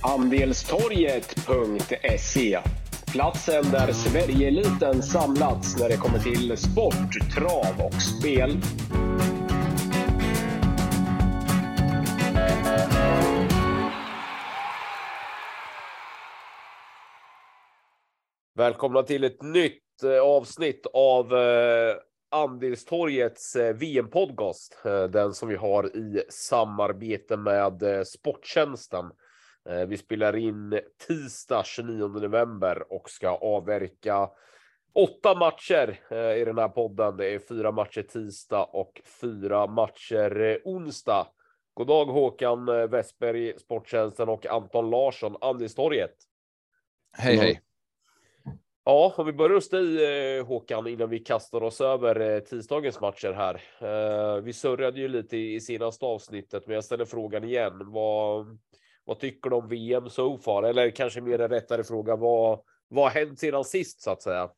Andelstorget.se Platsen där Sverigeeliten samlats när det kommer till sport, trav och spel. Välkomna till ett nytt eh, avsnitt av eh, Andelstorgets eh, VM-podcast. Eh, den som vi har i samarbete med eh, Sporttjänsten. Vi spelar in tisdag 29 november och ska avverka åtta matcher i den här podden. Det är fyra matcher tisdag och fyra matcher onsdag. God dag Håkan Westberg, Sporttjänsten och Anton Larsson, Andelstorget. Hej, hej. Ja, om vi börjar hos eh, dig Håkan innan vi kastar oss över eh, tisdagens matcher här. Eh, vi surrade ju lite i senaste avsnittet, men jag ställer frågan igen. Vad, vad tycker du om VM so far? Eller kanske mer en rättare fråga. Vad, vad har hänt sedan sist så att säga?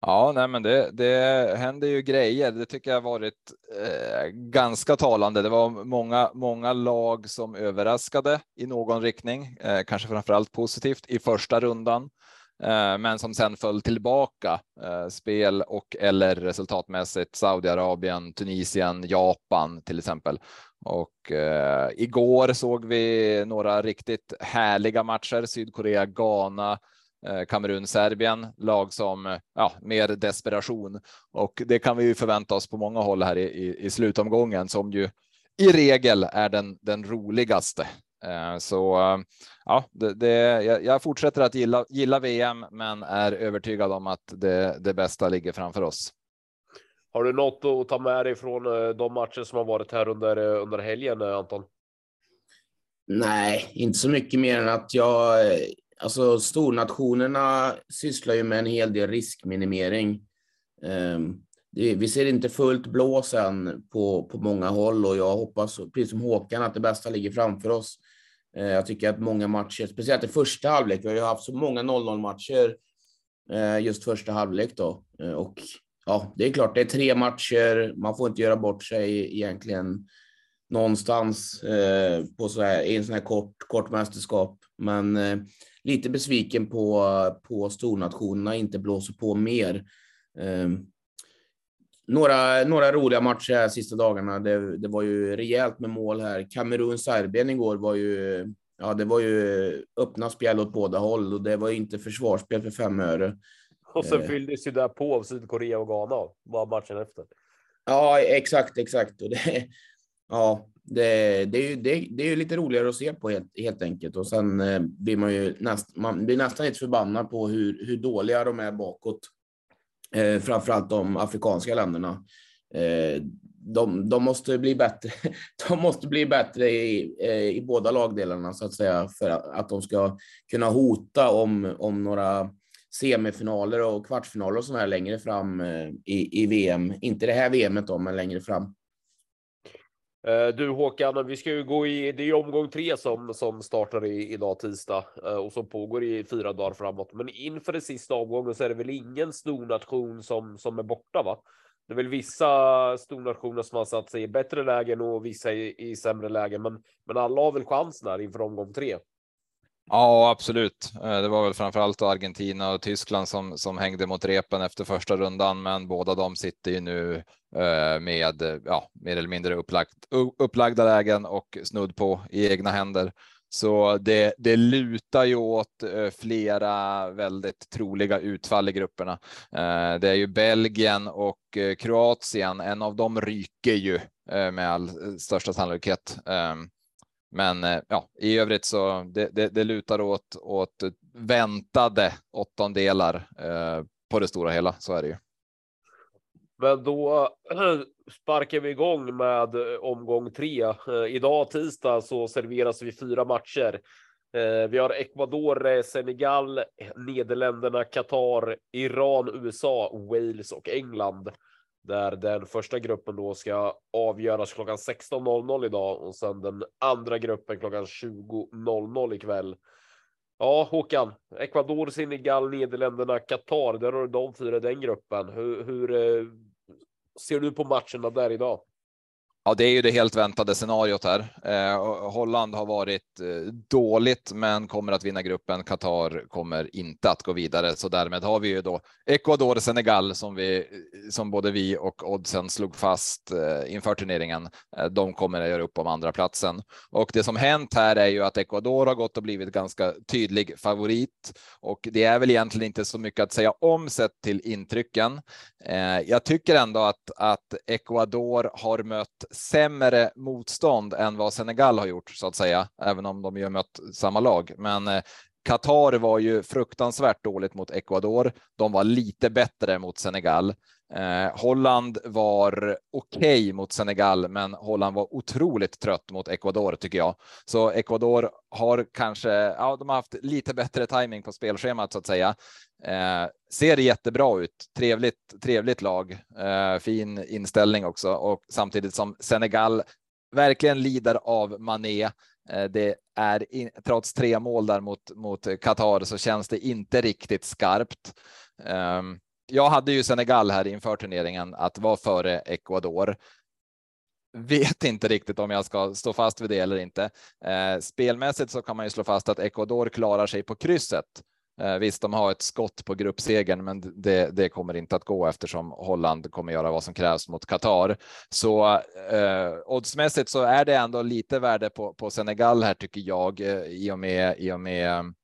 Ja, nej, men det, det händer ju grejer. Det tycker jag varit eh, ganska talande. Det var många, många lag som överraskade i någon riktning, eh, kanske framför allt positivt i första rundan, Eh, men som sen föll tillbaka eh, spel och eller resultatmässigt. Saudiarabien, Tunisien, Japan till exempel. Och eh, igår såg vi några riktigt härliga matcher. Sydkorea, Ghana, eh, Kamerun, Serbien, lag som ja, mer desperation och det kan vi ju förvänta oss på många håll här i, i, i slutomgången som ju i regel är den, den roligaste. Eh, så ja, det, det, jag fortsätter att gilla, gilla VM, men är övertygad om att det, det bästa ligger framför oss. Har du något att ta med dig från eh, de matcher som har varit här under, eh, under helgen, Anton? Nej, inte så mycket mer än att jag, alltså stornationerna sysslar ju med en hel del riskminimering. Ehm, vi ser inte fullt blås än på, på många håll och jag hoppas, precis som Håkan, att det bästa ligger framför oss. Eh, jag tycker att många matcher, speciellt i första halvlek, vi har ju haft så många 0-0 matcher eh, just första halvlek då eh, och ja, det är klart, det är tre matcher. Man får inte göra bort sig egentligen någonstans på så här, i en sån här kort, kort mästerskap. Men lite besviken på, på stornationerna inte blåser på mer. Ehm, några, några roliga matcher här sista dagarna. Det, det var ju rejält med mål här. Kamerun-Serbien igår var ju, ja, det var ju öppna spel åt båda håll och det var inte försvarsspel för fem öre. Och sen eh. fylldes ju där på av Sydkorea och Ghana var matchen efter. Ja, exakt, exakt. Och det, ja, det, det, är ju, det, det är ju lite roligare att se på helt, helt enkelt. Och sen eh, blir man ju näst, man blir nästan lite förbannad på hur, hur dåliga de är bakåt. Eh, framförallt de afrikanska länderna. Eh, de, de, måste bli bättre. De måste bli bättre i, eh, i båda lagdelarna så att säga för att, de ska kunna hota om, om några semifinaler och kvartsfinaler och sådana här längre fram eh, i, i VM. Inte det här VMet då, men längre fram. Eh, du Håkan, vi ska ju gå i, det är omgång tre som, som startar i, idag tisdag eh, och som pågår i fyra dagar framåt. Men inför det sista omgången så är det väl ingen stornation som, som är borta va? Det är väl vissa stornationer som har satt sig i bättre lägen och vissa i, i sämre lägen, men, men alla har väl chansen här inför omgång tre. Ja, absolut. Eh, det var väl framförallt Argentina och Tyskland som, som hängde mot repen efter första rundan, men båda de sitter ju nu eh, med ja, mer eller mindre upplagt, upplagda lägen och snudd på i egna händer. Så det, det lutar ju åt eh, flera väldigt troliga utfall i grupperna. Det är ju Belgien och Kroatien. En av dem ryker ju med all största sannolikhet. Ehm, men eh, ja, i övrigt så det, det, det lutar åt, åt väntade åttondelar eh, på det stora hela. Så är det ju. Men då sparkar vi igång med eh, omgång tre. Eh, idag tisdag så serveras vi fyra matcher. Eh, vi har Ecuador, Senegal, Nederländerna, Qatar, Iran, USA, Wales och England där den första gruppen då ska avgöras klockan 16.00 idag och sen den andra gruppen klockan 20.00 ikväll. Ja, Håkan, Ecuador, Senegal, Nederländerna, Qatar, där har du de fyra i den gruppen. Hur, hur eh, ser du på matcherna där idag? Ja, det är ju det helt väntade scenariot här. Eh, Holland har varit eh, dåligt, men kommer att vinna gruppen. Qatar kommer inte att gå vidare, så därmed har vi ju då Ecuador, Senegal som vi eh, som både vi och oddsen slog fast eh, inför turneringen. Eh, de kommer att göra upp om andra platsen och det som hänt här är ju att Ecuador har gått och blivit ganska tydlig favorit och det är väl egentligen inte så mycket att säga om sett till intrycken. Eh, jag tycker ändå att att Ecuador har mött sämre motstånd än vad Senegal har gjort så att säga, även om de ju mött samma lag. Men eh, Qatar var ju fruktansvärt dåligt mot Ecuador. De var lite bättre mot Senegal. Eh, Holland var okej okay mot Senegal, men Holland var otroligt trött mot Ecuador tycker jag. Så Ecuador har kanske, ja, de har haft lite bättre timing på spelschemat så att säga. Eh, ser jättebra ut. Trevligt, trevligt lag. Eh, fin inställning också och samtidigt som Senegal verkligen lider av Mané. Eh, det är in, trots tre mål där mot mot Qatar så känns det inte riktigt skarpt. Ehm, jag hade ju Senegal här inför turneringen att vara före Ecuador. Vet inte riktigt om jag ska stå fast vid det eller inte. Eh, spelmässigt så kan man ju slå fast att Ecuador klarar sig på krysset. Eh, visst, de har ett skott på gruppsegern, men det, det, kommer inte att gå eftersom Holland kommer göra vad som krävs mot Qatar. Så eh, oddsmässigt så är det ändå lite värde på, på Senegal här tycker jag eh, i och med i och med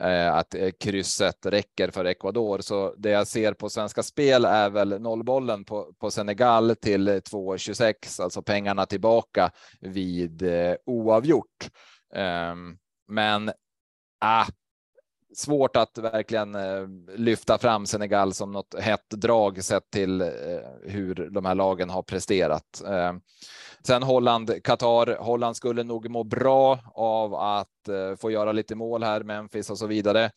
Eh, att eh, krysset räcker för Ecuador. Så det jag ser på Svenska Spel är väl nollbollen på, på Senegal till 2,26, alltså pengarna tillbaka vid eh, oavgjort. Ehm, men ah, svårt att verkligen eh, lyfta fram Senegal som något hett drag sett till eh, hur de här lagen har presterat. Eh, sen Holland, Qatar. Holland skulle nog må bra av att få göra lite mål här, Memphis och så vidare.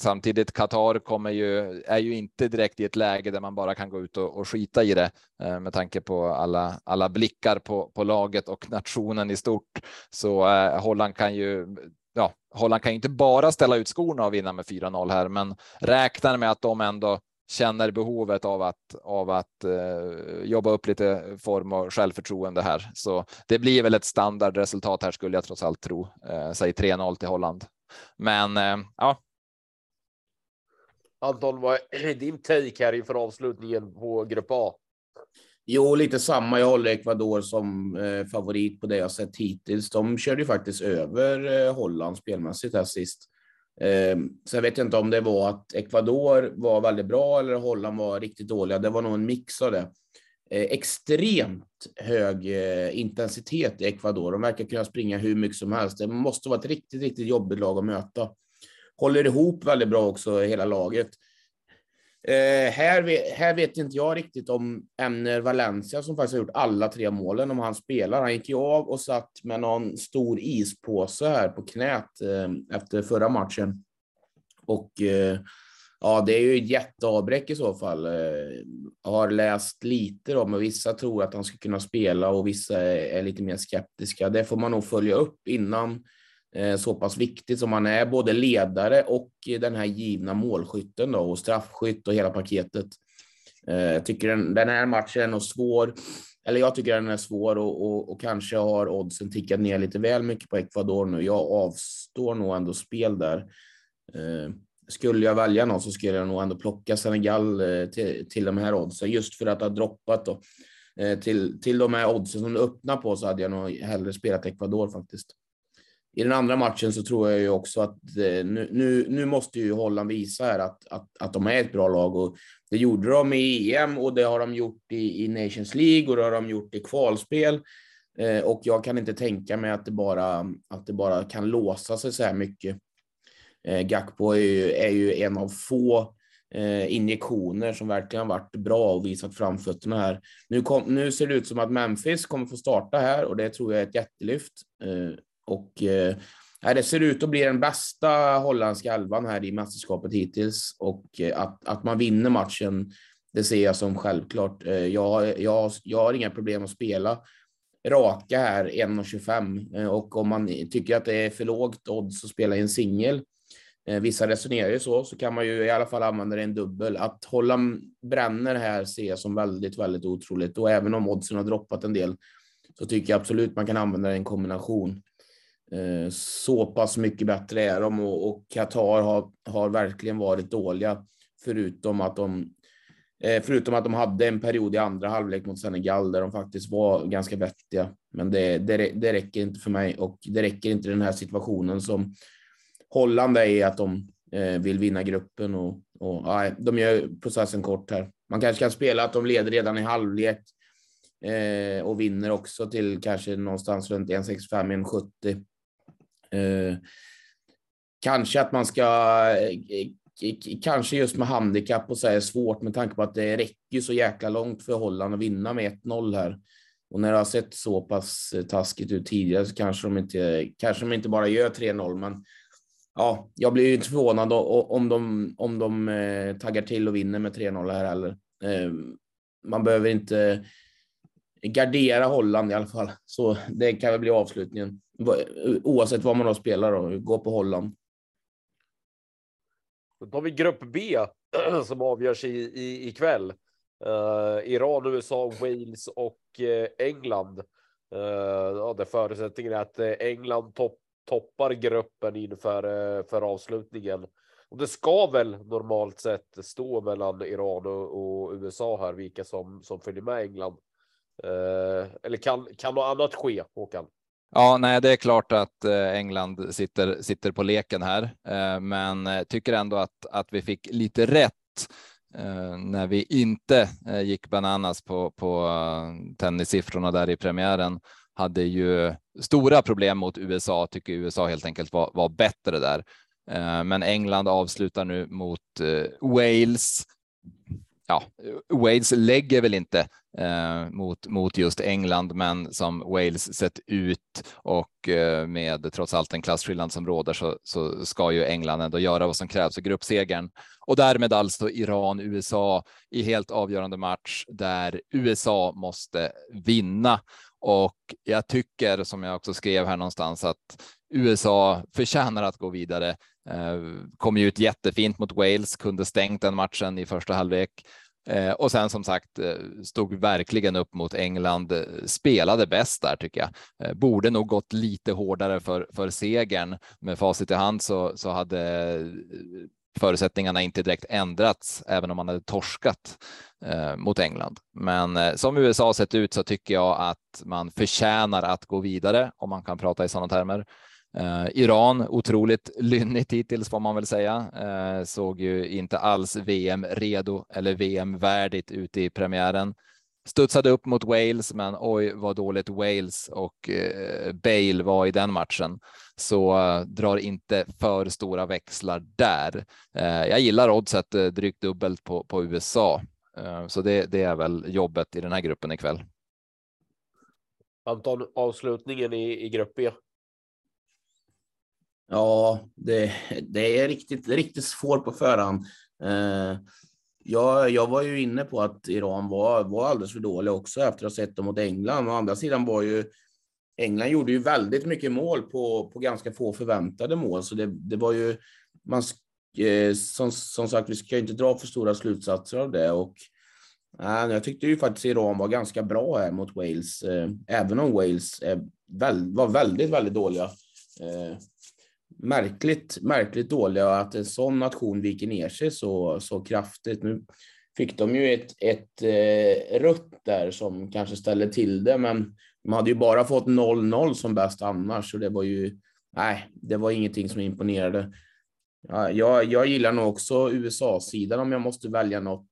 Samtidigt Qatar kommer ju, är ju inte direkt i ett läge där man bara kan gå ut och, och skita i det med tanke på alla, alla blickar på, på laget och nationen i stort. Så eh, Holland kan ju ja, Holland kan inte bara ställa ut skorna och vinna med 4-0 här, men räknar med att de ändå känner behovet av att av att eh, jobba upp lite form och självförtroende här. Så det blir väl ett standardresultat här skulle jag trots allt tro. Eh, säg 3-0 till Holland. Men eh, ja. Anton, vad är din take här inför avslutningen på Grupp A? Jo, lite samma. Jag håller Ecuador som eh, favorit på det jag sett hittills. De körde ju faktiskt över eh, Holland spelmässigt här sist. Eh, så jag vet inte om det var att Ecuador var väldigt bra eller Holland var riktigt dåliga. Det var nog en mix av det. Eh, extremt hög eh, intensitet i Ecuador. De verkar kunna springa hur mycket som helst. Det måste vara ett riktigt, riktigt jobbigt lag att möta. Håller ihop väldigt bra också, hela laget. Eh, här, här vet inte jag riktigt om Emner Valencia som faktiskt har gjort alla tre målen, om han spelar. Han gick ju av och satt med någon stor ispåse här på knät eh, efter förra matchen. Och eh, ja, det är ju ett jätteavbräck i så fall. Eh, har läst lite om men vissa tror att han ska kunna spela och vissa är, är lite mer skeptiska. Det får man nog följa upp innan Eh, Eh, så pass viktig som han är, både ledare och den här givna målskytten då, och straffskytt och hela paketet. Eh, jag tycker den, den här matchen är nog svår, eller jag tycker den är svår och, och, och, kanske har oddsen tickat ner lite väl mycket på Ecuador nu. Jag avstår nog ändå spel där. Eh, skulle jag välja någon så skulle jag nog ändå plocka Senegal till, till de här oddsen just för att ha droppat då. Till, till de här oddsen som du öppnar på så hade jag nog hellre spelat Ecuador faktiskt. I den andra matchen så tror jag ju också att eh, nu, nu, nu måste ju Holland visa här att, att, att de är ett bra lag och det gjorde de i EM och det har de gjort i, i Nations League och det har de gjort i kvalspel. Eh, och jag kan inte tänka mig att det bara, att det bara kan låsa sig så här mycket. Eh, Gakpo är ju, är ju en av få eh, injektioner som verkligen varit bra och visat framfötterna här. Nu, kom, nu ser det ut som att Memphis kommer få starta här och det tror jag är ett jättelyft. Eh, och eh, det ser ut att bli den bästa holländska elvan här i mästerskapet hittills och eh, att, att man vinner matchen, det ser jag som självklart. Eh, jag, jag, jag har inga problem att spela raka här 1,25 eh, och om man tycker att det är för lågt odds att spela i en singel eh, vissa resonerar ju så, så kan man ju i alla fall använda det i en dubbel. Att hålla bränner här ser jag som väldigt, väldigt otroligt och även om oddsen har droppat en del så tycker jag absolut man kan använda det i en kombination. Eh, så pass mycket bättre är de och Qatar har, har verkligen varit dåliga förutom att de eh, Förutom att de hade en period i andra halvlek mot Senegal där de faktiskt var ganska vettiga. Men det, det, det räcker inte för mig och det räcker inte i den här situationen som Holland är i att de eh, vill vinna gruppen och, och nej, de gör processen kort här. Man kanske kan spela att de leder redan i halvlek eh, och vinner också till kanske någonstans runt 1,65, 1,70. Eh, kanske att man ska, eh, kanske just med handikapp och så är svårt med tanke på att det räcker så jäkla långt för Holland att vinna med 1-0 här. Och när det har sett så pass eh, taskigt ut tidigare så kanske de inte, kanske de inte bara gör 3-0, men ja, jag blir ju inte förvånad om de, om de taggar till och vinner med 3-0 här heller. Man behöver inte gardera Holland i alla fall, så det kan väl bli avslutningen. Oavsett vad man då spelar då, gå på Holland. Då tar vi grupp B som avgörs i, i, ikväll. Uh, Iran, USA, Wales och uh, England. Uh, ja, där förutsättningen är att England topp toppar gruppen inför för avslutningen. Och det ska väl normalt sett stå mellan Iran och, och USA här, vilka som, som följer med England. Eh, eller kan, kan något annat ske, Håkan? Ja, nej, det är klart att eh, England sitter, sitter på leken här, eh, men tycker ändå att, att vi fick lite rätt när vi inte gick bananas på, på tennissiffrorna där i premiären hade ju stora problem mot USA, tycker USA helt enkelt var, var bättre där. Men England avslutar nu mot Wales. Ja, Wales lägger väl inte eh, mot, mot just England, men som Wales sett ut och eh, med trots allt en klasskillnad som råder så, så ska ju England ändå göra vad som krävs i gruppsegern. Och därmed alltså Iran, USA i helt avgörande match där USA måste vinna. Och jag tycker, som jag också skrev här någonstans, att USA förtjänar att gå vidare. Eh, kom ju ut jättefint mot Wales, kunde stängt den matchen i första halvlek. Eh, och sen som sagt eh, stod verkligen upp mot England, spelade bäst där tycker jag. Borde nog gått lite hårdare för, för segern. Med facit i hand så, så hade förutsättningarna inte direkt ändrats, även om man hade torskat eh, mot England. Men eh, som USA sett ut så tycker jag att man förtjänar att gå vidare om man kan prata i sådana termer. Eh, Iran otroligt lynnigt hittills får man väl säga. Eh, såg ju inte alls VM redo eller VM värdigt ute i premiären studsade upp mot Wales, men oj vad dåligt Wales och eh, Bale var i den matchen. Så eh, drar inte för stora växlar där. Eh, jag gillar oddset eh, drygt dubbelt på, på USA, eh, så det, det, är väl jobbet i den här gruppen ikväll. Anton, avslutningen i, i grupp B. Ja, det, det är riktigt, riktigt svårt på förhand. Eh, jag, jag var ju inne på att Iran var, var alldeles för dåliga också efter att ha sett dem mot England. Å andra sidan var ju England gjorde ju väldigt mycket mål på, på ganska få förväntade mål, så det, det var ju man, eh, som, som sagt, vi ska inte dra för stora slutsatser av det och eh, jag tyckte ju faktiskt Iran var ganska bra här mot Wales, eh, även om Wales eh, väl, var väldigt, väldigt dåliga. Eh, Märkligt, märkligt dåliga att en sån nation viker ner sig så, så kraftigt. Nu fick de ju ett, ett eh, rött där som kanske ställer till det, men de hade ju bara fått 0-0 som bäst annars, så det var ju, nej, det var ingenting som imponerade. Ja, jag, jag gillar nog också USA-sidan om jag måste välja något.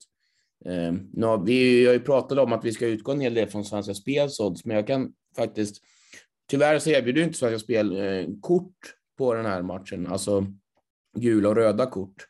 Eh, nu, vi har ju pratat om att vi ska utgå en hel del från Svenska Spels odds, men jag kan faktiskt Tyvärr så erbjuder inte Svenska Spel eh, kort på den här matchen, alltså gula och röda kort.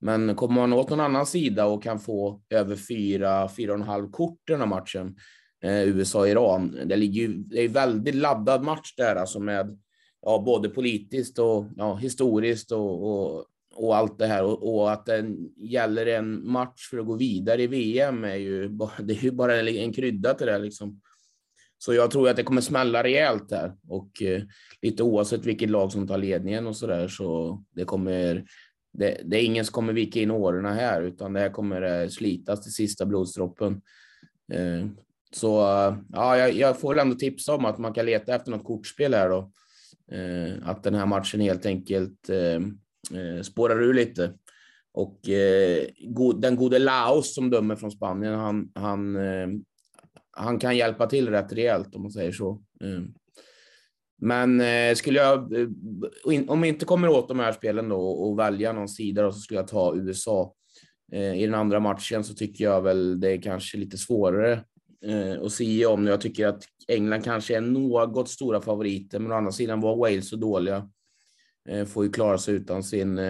Men kommer man åt någon annan sida och kan få över fyra, fyra och en halv kort i den här matchen, eh, USA-Iran, det ligger ju, det är väldigt laddad match där alltså med ja, både politiskt och ja, historiskt och, och, och allt det här och, och, att den gäller en match för att gå vidare i VM är ju, det är ju bara en, en krydda till det liksom så jag tror att det kommer smälla rejält där och eh, lite oavsett vilket lag som tar ledningen och så där så det kommer. Det, det är ingen som kommer vika in åren här utan det här kommer eh, slitas till sista blodsdroppen. Eh, så eh, ja, jag, jag, får väl ändå tipsa om att man kan leta efter något kortspel här då. Eh, att den här matchen helt enkelt eh, eh spårar ur lite. Och eh, den gode Laos som dömer från Spanien, han, han, eh, han kan hjälpa till rätt rejält om man säger så. Ehm, men eh, skulle jag, eh, om jag inte kommer åt de här spelen då och välja någon sida då, så skulle jag ta USA. Eh, I den andra matchen så tycker jag väl det är kanske lite svårare att se om. Jag tycker att England kanske är något stora favoriter, men å andra sidan var Wales så dåliga. Får ju klara sig utan sin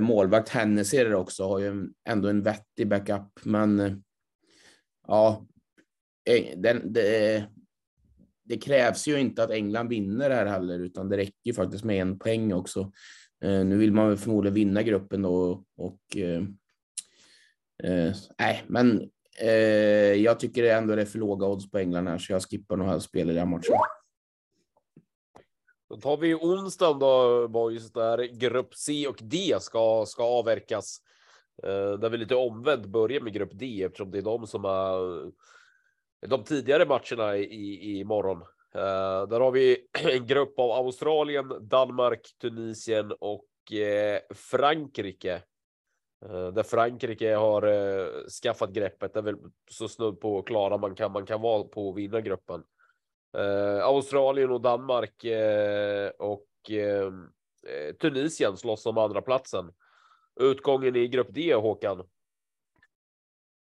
målvakt Hennessy är det också, har ju ändå en vettig backup, men ja, den, det, det, krävs ju inte att England vinner det här heller, utan det räcker ju faktiskt med en poäng också. Eh, nu vill man väl förmodligen vinna gruppen då och eh, eh, nej, eh, men eh, jag tycker ändå det är för låga odds på England här, så jag skippar nog helst spel i den matchen. Då tar vi onsdagen då boys där grupp C och D ska ska avverkas. Eh, där vi lite omvänt börjar med grupp D eftersom det är de som är de tidigare matcherna i, i morgon. Uh, där har vi en grupp av Australien, Danmark, Tunisien och uh, Frankrike. Uh, där Frankrike har skaffat greppet. Det är väl så snudd på klara man kan. Man kan vara på att vinna gruppen. Australien och Danmark och Tunisien slåss om andra platsen. Utgången i grupp D, Håkan.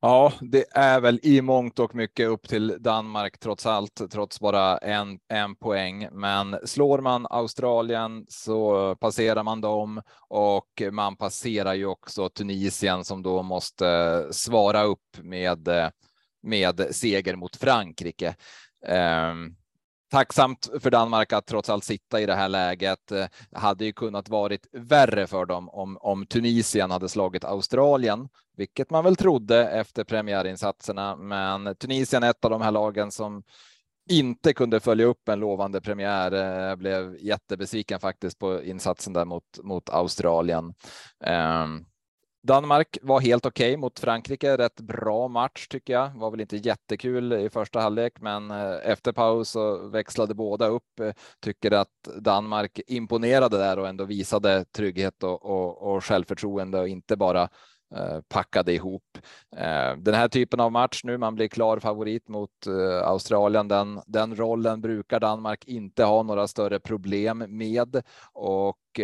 Ja, det är väl i mångt och mycket upp till Danmark trots allt, trots bara en, en poäng. Men slår man Australien så passerar man dem och man passerar ju också Tunisien som då måste eh, svara upp med eh, med seger mot Frankrike. Ehm, tacksamt för Danmark att trots allt sitta i det här läget. Det hade ju kunnat varit värre för dem om, om Tunisien hade slagit Australien, vilket man väl trodde efter premiärinsatserna. Men Tunisien är ett av de här lagen som inte kunde följa upp en lovande premiär. Jag blev jättebesviken faktiskt på insatsen där mot, mot Australien. Um, Danmark var helt okej okay mot Frankrike. Rätt bra match tycker jag. Var väl inte jättekul i första halvlek, men eh, efter paus så växlade båda upp. Tycker att Danmark imponerade där och ändå visade trygghet och, och, och självförtroende och inte bara eh, packade ihop. Eh, den här typen av match nu, man blir klar favorit mot Australien. Den, den rollen brukar Danmark inte ha några större problem med och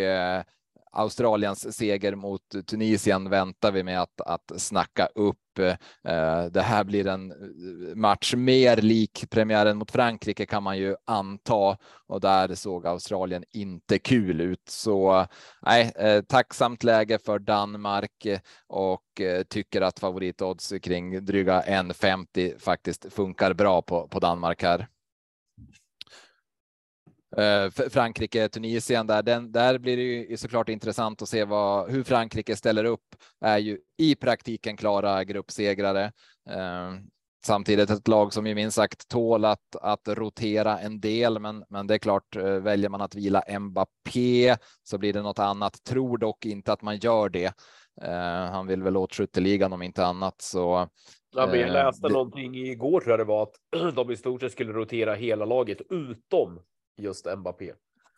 Australiens seger mot Tunisien väntar vi med att, att snacka upp. Eh, det här blir en eh, match mer lik premiären mot Frankrike kan man ju anta och där såg Australien inte kul ut. Så nej, eh, tacksamt läge för Danmark och tycker att favoritodds kring dryga 1,50 faktiskt funkar bra på, på Danmark här. Eh, Frankrike, Tunisien där, den, där blir det ju såklart intressant att se vad, hur Frankrike ställer upp. Är ju i praktiken klara gruppsegrare. Eh, samtidigt ett lag som ju minst sagt tål att, att rotera en del, men, men det är klart, eh, väljer man att vila Mbappé så blir det något annat. Tror dock inte att man gör det. han vill väl åt skytteligan om inte annat, så Ja, jag läste det... någonting igår tror jag det var att de i stort sett skulle rotera hela laget utom just Mbappé.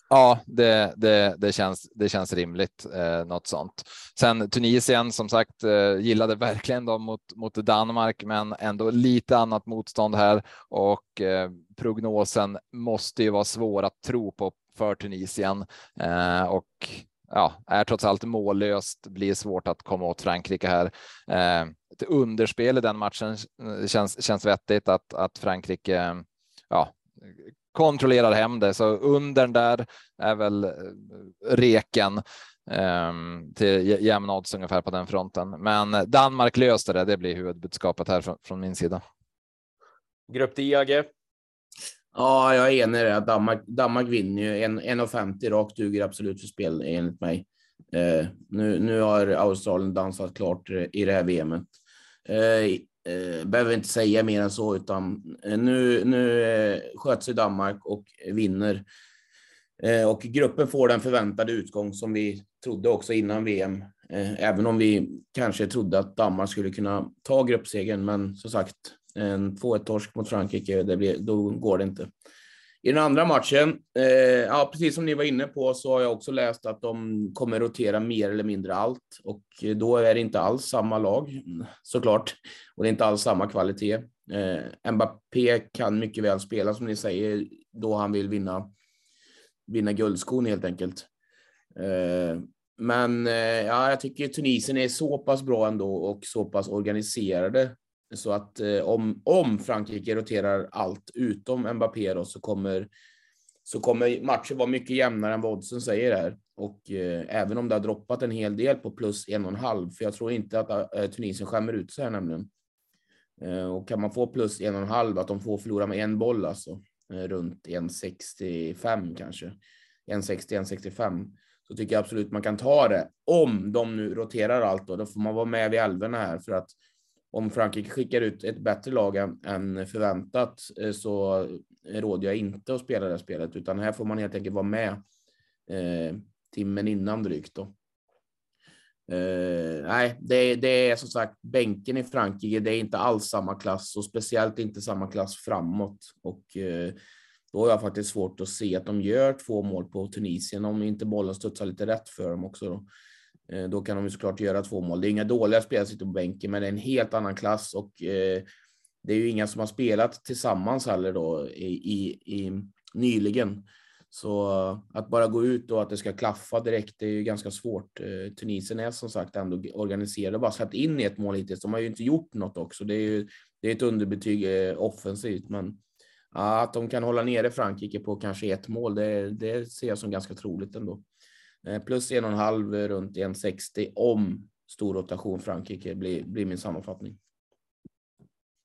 Ja, det, det, det, känns, det känns rimligt. Eh, något sånt. Sen Tunisien som sagt eh, gillade verkligen dem mot, mot Danmark, men ändå lite annat motstånd här och eh, prognosen måste ju vara svår att tro på för Tunisien eh, och ja, är trots allt mållöst, blir svårt att komma åt Frankrike här. Eh, ett underspel i den matchen eh, känns, känns vettigt att, att Frankrike ja, kontrollerar hem det, så under där är väl eh, reken um, till jämna odds ungefär på den fronten. Men Danmark löste det. Det blir huvudbudskapet här från, från min sida. Grupp D, Agge. Ja, jag är enig i det. Danmark, Danmark vinner ju 1,50 rakt duger absolut för spel enligt mig. Eh, nu, nu har Australien dansat klart i det här VMet. Eh, Eh, behöver inte säga mer än så, utan eh, nu, nu eh, sköt sig Danmark och vinner. Eh, och gruppen får den förväntade utgång som vi trodde också innan VM. Eh, även om vi kanske trodde att Danmark skulle kunna ta gruppsegern, men som sagt, en 2-1 torsk mot Frankrike, det blir, då går det inte. I den andra matchen, eh, ja, precis som ni var inne på, så har jag också läst att de kommer rotera mer eller mindre allt och då är det inte alls samma lag såklart. Och det är inte alls samma kvalitet. Eh, Mbappé kan mycket väl spela som ni säger då han vill vinna, vinna guldskon helt enkelt. Eh, men eh, ja, jag tycker Tunisien är så pass bra ändå och så pass organiserade så att eh, om, om Frankrike roterar allt utom Mbappé då, så kommer så kommer matchen vara mycket jämnare än vad oddsen säger här. Och eh, även om det har droppat en hel del på plus en och en halv, för jag tror inte att eh, Tunisien skämmer ut sig här nämligen. Eh, och kan man få plus en och en halv, att de får förlora med en boll alltså, eh, runt 1,65 kanske, 1,60, 1,65, så tycker jag absolut man kan ta det. Om de nu roterar allt då, då får man vara med vid älvorna här för att om Frankrike skickar ut ett bättre lag än förväntat eh, så råder jag inte att spela det spelet, utan här får man helt enkelt vara med eh, timmen innan drygt. Då. Eh, nej, det, det, är som sagt bänken i Frankrike. Det är inte alls samma klass och speciellt inte samma klass framåt. Och eh, då har jag faktiskt svårt att se att de gör två mål på Tunisien om inte bollen studsar lite rätt för dem också. Då. Eh, då kan de ju såklart göra två mål. Det är inga dåliga spelare som sitter på bänken, men det är en helt annan klass och eh, det är ju inga som har spelat tillsammans heller då i, i, i nyligen. Så att bara gå ut och att det ska klaffa direkt är ju ganska svårt. Eh, Tunisien är som sagt ändå organiserade och bara släppt in i ett mål hittills. De har ju inte gjort något också. Det är ju det är ett underbetyg offensivt, men att de kan hålla nere Frankrike på kanske ett mål, det, det ser jag som ganska troligt ändå. Eh, plus en och en halv runt 1,60 om stor rotation Frankrike blir, blir min sammanfattning.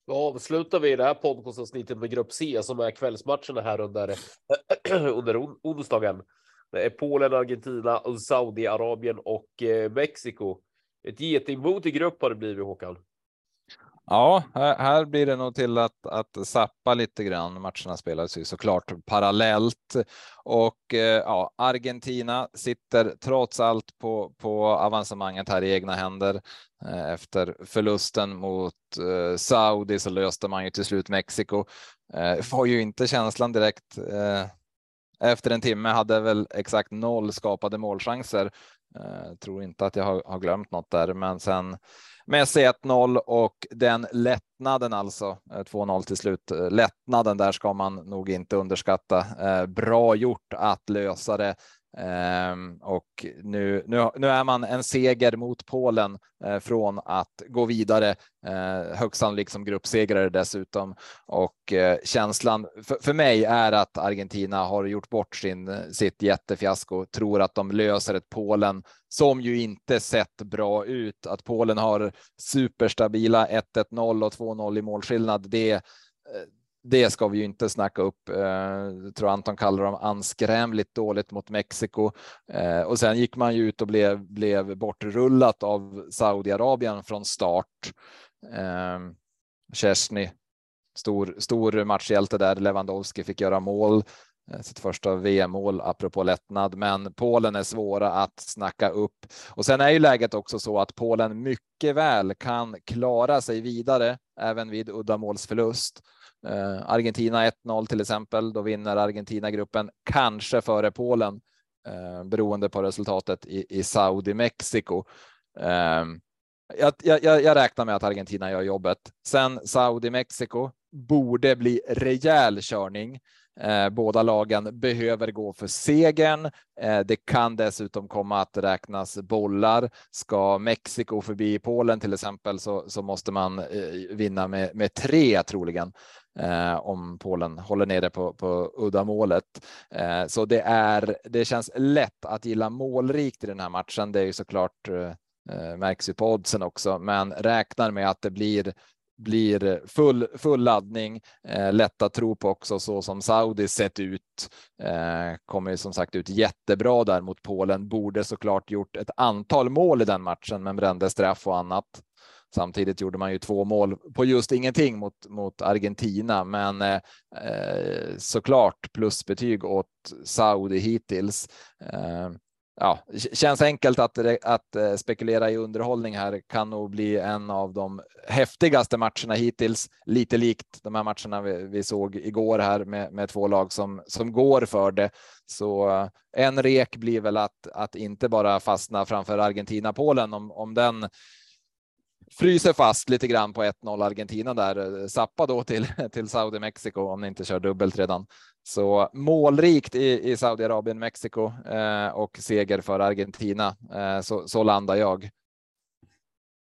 Då avslutar vi det här podcastavsnittet med grupp C som är kvällsmatcherna här under, under onsdagen. Det är Polen, Argentina, Saudiarabien och eh, Mexiko. Ett getingbo i grupp har det blivit Håkan. Ja, här, här, blir det nog till att, att sappa lite grann. Matcherna spelas ju såklart parallellt och eh, ja, Argentina sitter trots allt på, på avancemanget här i egna händer. Eh, efter förlusten mot eh, Saudi så löste man ju till slut Mexiko. Eh, får ju inte känslan direkt. Eh, efter en timme hade väl exakt noll skapade målchanser. Eh, tror inte att jag har, har glömt något där, men sen med sig 1-0 och den lättnaden alltså eh, 2-0 till slut. Eh, lättnaden där ska man nog inte underskatta. Eh, bra gjort att lösa det Um, och nu, nu, är man en seger mot Polen eh, från att gå vidare, eh, högst sannolikt som gruppsegrare dessutom. Och eh, känslan för, för mig är att Argentina har gjort bort sin, sitt jättefiasko, tror att de löser ett Polen som ju inte sett bra ut. Att Polen har superstabila 1-1-0 och 2-0 i målskillnad, det det ska vi ju inte snacka upp. Eh, jag tror Anton kallar dem anskrämligt dåligt mot Mexiko eh, och sen gick man ju ut och blev, blev bortrullat av Saudiarabien från start. Eh, Kersny, stor, stor matchhjälte där. Lewandowski fick göra mål, Eh, sitt första VM-mål apropå lättnad, men Polen är svåra att snacka upp. Och sen är ju läget också så att Polen mycket väl kan klara sig vidare även vid uddamålsförlust. Eh, Argentina 1-0 till exempel, då vinner Argentina gruppen, kanske före Polen, eh, beroende på resultatet i, i Saudi-Mexiko. Eh, jag, jag, jag, räknar med att Argentina gör jobbet. Sen Saudi-Mexiko borde bli rejäl körning. Eh, båda lagen behöver gå för segern. Eh, det kan dessutom komma att räknas bollar. Ska Mexiko förbi Polen till exempel så, så måste man eh, vinna med, med tre troligen om Polen håller nere på, på uddamålet. så det är. Det känns lätt att gilla målrikt i den här matchen. Det är ju såklart märks ju på oddsen också, men räknar med att det blir blir eh, full, full laddning, eh, lätt att tro på också så som Saudi sett ut. Eh, kommer som sagt ut jättebra där mot Polen, borde såklart gjort ett antal mål i den matchen, men brände straff och annat. Samtidigt gjorde man ju två mål på just ingenting mot, mot Argentina, men eh, eh såklart plusbetyg åt Saudi hittills. Eh, ja, känns enkelt att, att eh, spekulera i underhållning här kan nog bli en av de häftigaste matcherna hittills. Lite likt de här matcherna vi, vi såg igår här med, med två lag som, som går för det. Så eh, en rek blir väl att, att inte bara fastna framför Argentina-Polen om, om den fryser fast lite grann på 1-0 Argentina där. Sappa då till, till Saudi Mexiko om ni inte kör dubbelt redan. Så målrikt i, i Saudiarabien, Mexiko eh, och seger för Argentina. Eh, så, så landar jag.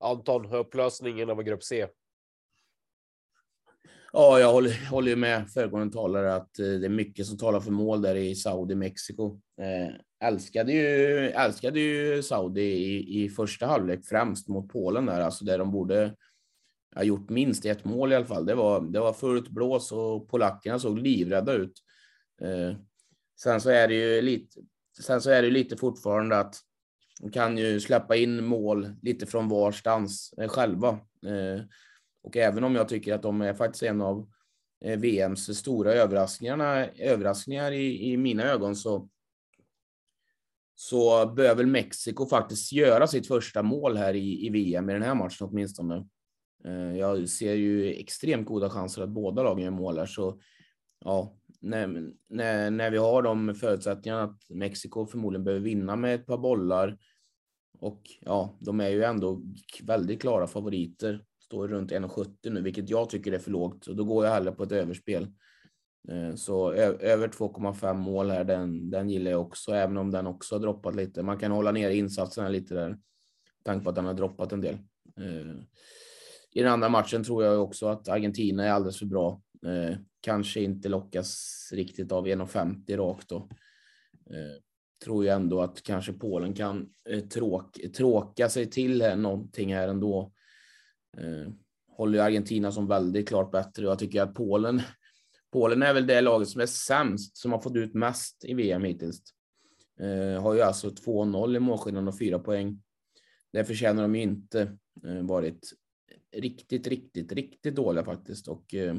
Anton, upplösningen av grupp C. Ja, jag håller, håller med föregående talare att eh, det är mycket som talar för mål där i Saudi, Mexiko. Eh, älskade, ju, älskade ju Saudi i, i första halvlek främst mot Polen där, alltså där de borde ha gjort minst ett mål i alla fall. Det var, det var fullt blås och polackerna såg livrädda ut. Eh, sen så är det ju lite, sen så är det lite fortfarande att de kan ju släppa in mål lite från varstans eh, själva. Eh, och även om jag tycker att de är faktiskt en av eh, VMs stora överraskningarna, överraskningar i, i mina ögon så så bör väl Mexiko faktiskt göra sitt första mål här i, i VM i den här matchen åtminstone. Eh, jag ser ju extremt goda chanser att båda lagen gör mål här, så ja, när, när, när vi har de förutsättningarna att Mexiko förmodligen behöver vinna med ett par bollar och ja, de är ju ändå väldigt klara favoriter. Står runt 1,70 nu, vilket jag tycker är för lågt och då går jag hellre på ett överspel. Eh, så över 2,5 mål här, den, den gillar jag också, även om den också har droppat lite. Man kan hålla ner insatserna lite där, tanke på att den har droppat en del. Eh, I den andra matchen tror jag också att Argentina är alldeles för bra. Eh, kanske inte lockas riktigt av 1,50 rakt då. Tror jag ändå att kanske Polen kan tråk, tråka sig till här, någonting här ändå. Håller Argentina som väldigt klart bättre och jag tycker att Polen Polen är väl det laget som är sämst, som har fått ut mest i VM hittills. Eh, har ju alltså 2-0 i målskillnad och 4 poäng. Det förtjänar de ju inte. Eh, varit riktigt, riktigt, riktigt dåliga faktiskt. Och eh,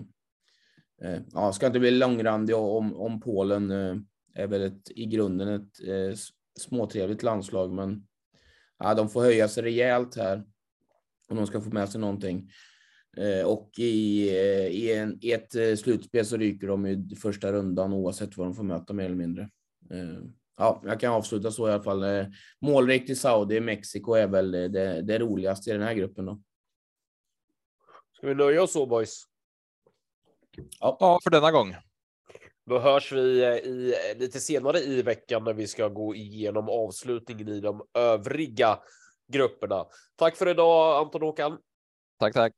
eh ja, ska inte bli långrandig om, om Polen. Eh, är väl ett, i grunden ett eh, småtrevligt landslag, men ja, de får höja sig rejält här om de ska få med sig någonting. Eh, och i, eh, i, en, i ett eh, slutspel så ryker de i första rundan oavsett vad de får möta mer eller mindre. Ja, jag kan avsluta så i alla fall. Målrikt i Saudi, Mexiko är väl det, det roligaste i den här gruppen. Då. Ska vi nöja oss så boys? Ja, för denna gång. Då hörs vi i, lite senare i veckan när vi ska gå igenom avslutningen i de övriga grupperna. Tack för idag Anton Håkan. Tack, tack.